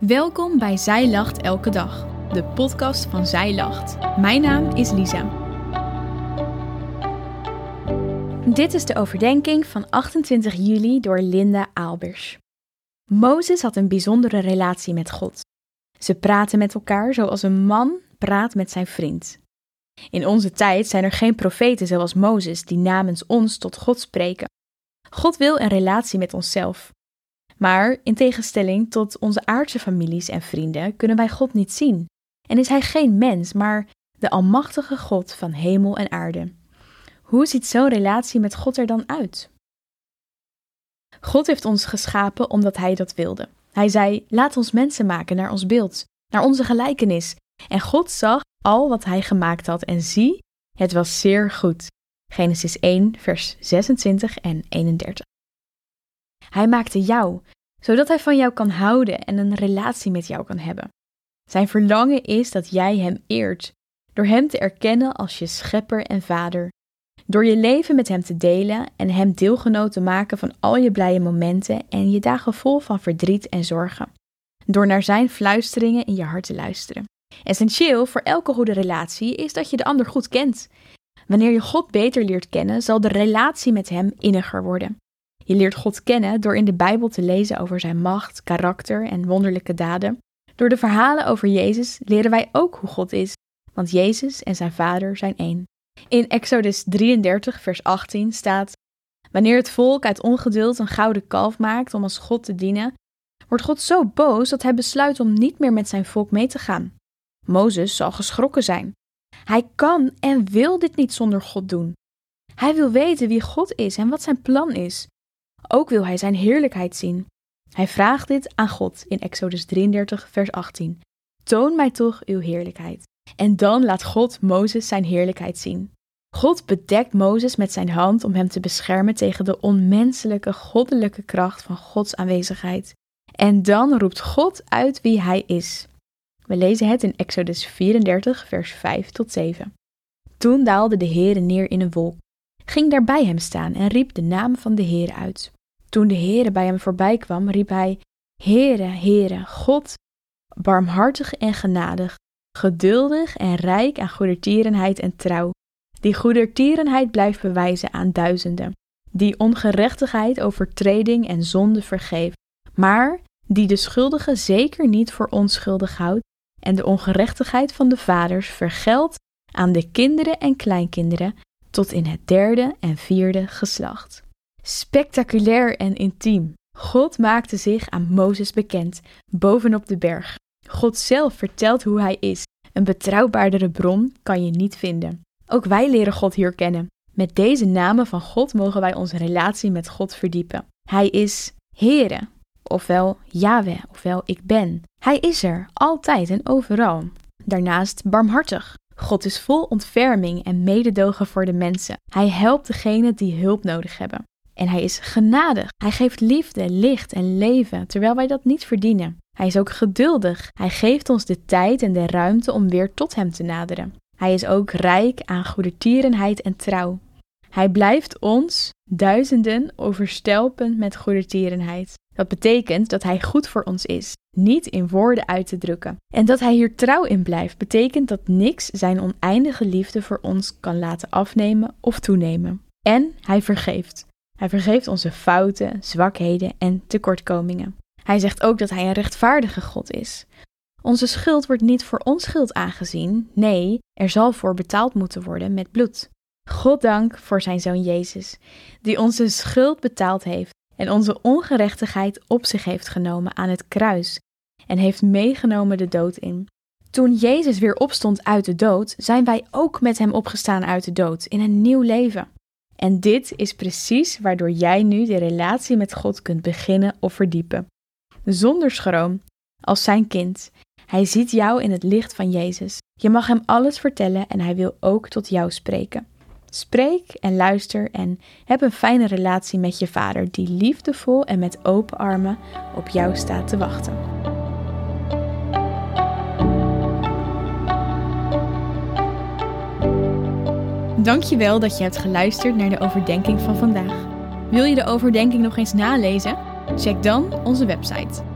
Welkom bij Zij Lacht Elke Dag, de podcast van Zij Lacht. Mijn naam is Lisa. Dit is de overdenking van 28 juli door Linda Aalbers. Mozes had een bijzondere relatie met God. Ze praten met elkaar zoals een man praat met zijn vriend. In onze tijd zijn er geen profeten zoals Mozes die namens ons tot God spreken. God wil een relatie met onszelf. Maar in tegenstelling tot onze aardse families en vrienden kunnen wij God niet zien. En is Hij geen mens, maar de Almachtige God van hemel en aarde. Hoe ziet zo'n relatie met God er dan uit? God heeft ons geschapen omdat Hij dat wilde. Hij zei: Laat ons mensen maken naar ons beeld, naar onze gelijkenis. En God zag al wat Hij gemaakt had en zie, het was zeer goed. Genesis 1, vers 26 en 31. Hij maakte jou, zodat hij van jou kan houden en een relatie met jou kan hebben. Zijn verlangen is dat jij hem eert, door hem te erkennen als je schepper en vader. Door je leven met hem te delen en hem deelgenoot te maken van al je blije momenten en je dagen vol van verdriet en zorgen. Door naar zijn fluisteringen in je hart te luisteren. Essentieel voor elke goede relatie is dat je de ander goed kent. Wanneer je God beter leert kennen, zal de relatie met hem inniger worden. Je leert God kennen door in de Bijbel te lezen over zijn macht, karakter en wonderlijke daden. Door de verhalen over Jezus leren wij ook hoe God is, want Jezus en zijn Vader zijn één. In Exodus 33, vers 18 staat: Wanneer het volk uit ongeduld een gouden kalf maakt om als God te dienen, wordt God zo boos dat hij besluit om niet meer met zijn volk mee te gaan. Mozes zal geschrokken zijn. Hij kan en wil dit niet zonder God doen. Hij wil weten wie God is en wat zijn plan is. Ook wil hij zijn heerlijkheid zien. Hij vraagt dit aan God in Exodus 33, vers 18. Toon mij toch uw heerlijkheid. En dan laat God Mozes zijn heerlijkheid zien. God bedekt Mozes met zijn hand om hem te beschermen tegen de onmenselijke goddelijke kracht van Gods aanwezigheid. En dan roept God uit wie hij is. We lezen het in Exodus 34, vers 5 tot 7. Toen daalde de Heere neer in een wolk, ging daar bij hem staan en riep de naam van de Heer uit. Toen de Heere bij hem voorbij kwam, riep hij: Heere, Heere, God, barmhartig en genadig, geduldig en rijk aan goedertierenheid en trouw, die goedertierenheid blijft bewijzen aan duizenden, die ongerechtigheid, overtreding en zonde vergeeft, maar die de schuldige zeker niet voor onschuldig houdt en de ongerechtigheid van de vaders vergeldt aan de kinderen en kleinkinderen tot in het derde en vierde geslacht. Spectaculair en intiem. God maakte zich aan Mozes bekend, bovenop de berg. God zelf vertelt hoe hij is. Een betrouwbaardere bron kan je niet vinden. Ook wij leren God hier kennen. Met deze namen van God mogen wij onze relatie met God verdiepen. Hij is Heere, ofwel Yahweh, ofwel ik ben. Hij is er, altijd en overal. Daarnaast barmhartig. God is vol ontferming en mededogen voor de mensen. Hij helpt degenen die hulp nodig hebben. En hij is genadig. Hij geeft liefde, licht en leven, terwijl wij dat niet verdienen. Hij is ook geduldig. Hij geeft ons de tijd en de ruimte om weer tot hem te naderen. Hij is ook rijk aan goedertierenheid en trouw. Hij blijft ons, duizenden, overstelpen met goedertierenheid. Dat betekent dat hij goed voor ons is, niet in woorden uit te drukken. En dat hij hier trouw in blijft, betekent dat niks zijn oneindige liefde voor ons kan laten afnemen of toenemen. En hij vergeeft. Hij vergeeft onze fouten, zwakheden en tekortkomingen. Hij zegt ook dat hij een rechtvaardige God is. Onze schuld wordt niet voor onschuld aangezien, nee, er zal voor betaald moeten worden met bloed. God dank voor zijn zoon Jezus, die onze schuld betaald heeft en onze ongerechtigheid op zich heeft genomen aan het kruis en heeft meegenomen de dood in. Toen Jezus weer opstond uit de dood, zijn wij ook met hem opgestaan uit de dood in een nieuw leven. En dit is precies waardoor jij nu de relatie met God kunt beginnen of verdiepen. Zonder schroom, als zijn kind. Hij ziet jou in het licht van Jezus. Je mag hem alles vertellen en hij wil ook tot jou spreken. Spreek en luister en heb een fijne relatie met je vader die liefdevol en met open armen op jou staat te wachten. Dankjewel dat je hebt geluisterd naar de overdenking van vandaag. Wil je de overdenking nog eens nalezen? Check dan onze website